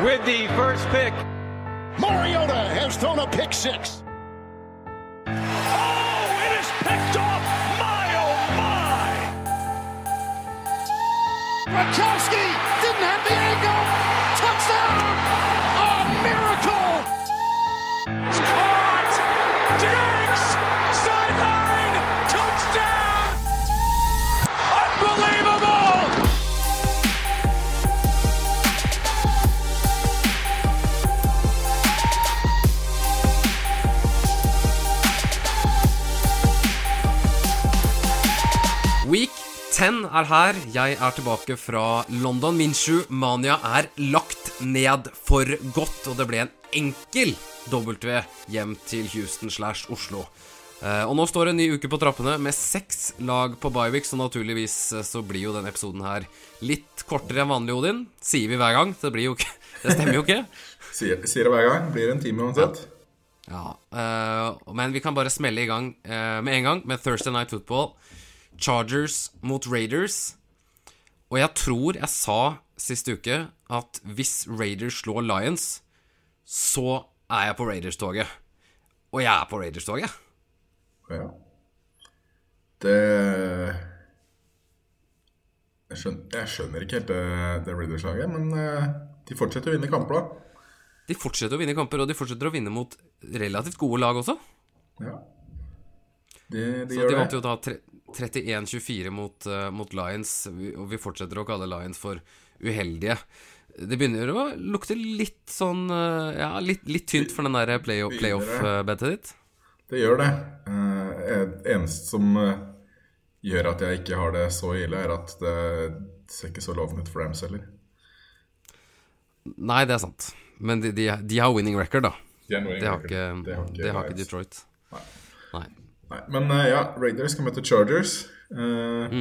with the first pick. Mariota has thrown a pick six. Oh, it is picked off! My, oh, my! Gronkowski didn't have the angle. 10 er her. Jeg er tilbake fra London. Minshu Mania er lagt ned for godt, og det ble en enkel W hjem til Houston slash Oslo. Eh, og nå står en ny uke på trappene med seks lag på Byvik, så naturligvis eh, så blir jo denne episoden her litt kortere enn vanlig, Odin. Sier vi hver gang. Det blir jo ikke Det stemmer jo ikke. Sier, sier det hver gang. Blir en time uansett. Ja, ja. men vi kan bare smelle i gang eh, med en gang med Thursday Night Football. Chargers mot Raiders. Og jeg tror jeg sa sist uke at hvis Raiders slår Lions, så er jeg på Raiders-toget. Og jeg er på Raiders-toget. Ja. Det jeg skjønner, jeg skjønner ikke helt det, det Raiders-laget, men eh, de fortsetter å vinne kamper, da. De fortsetter å vinne kamper, og de fortsetter å vinne mot relativt gode lag også. Ja. De, de Så gjør de vant jo da tre- 31-24 mot, eh, mot Lions, og vi fortsetter å kalle Lions for uheldige. Det begynner å lukte litt sånn eh, Ja, litt, litt tynt for den der play playoff-betet ditt. Det gjør det. Uh, eneste som eh, gjør at jeg ikke har det så ille, er at det ser ikke så lovende ut for Rams heller. Nei, det er sant. Men de, de, de har winning record, da. De Det har ikke, Det har ikke det har ikke Detroit. Nei. Nei, men eh, ja, Raiders skal møte Chargers. Eh,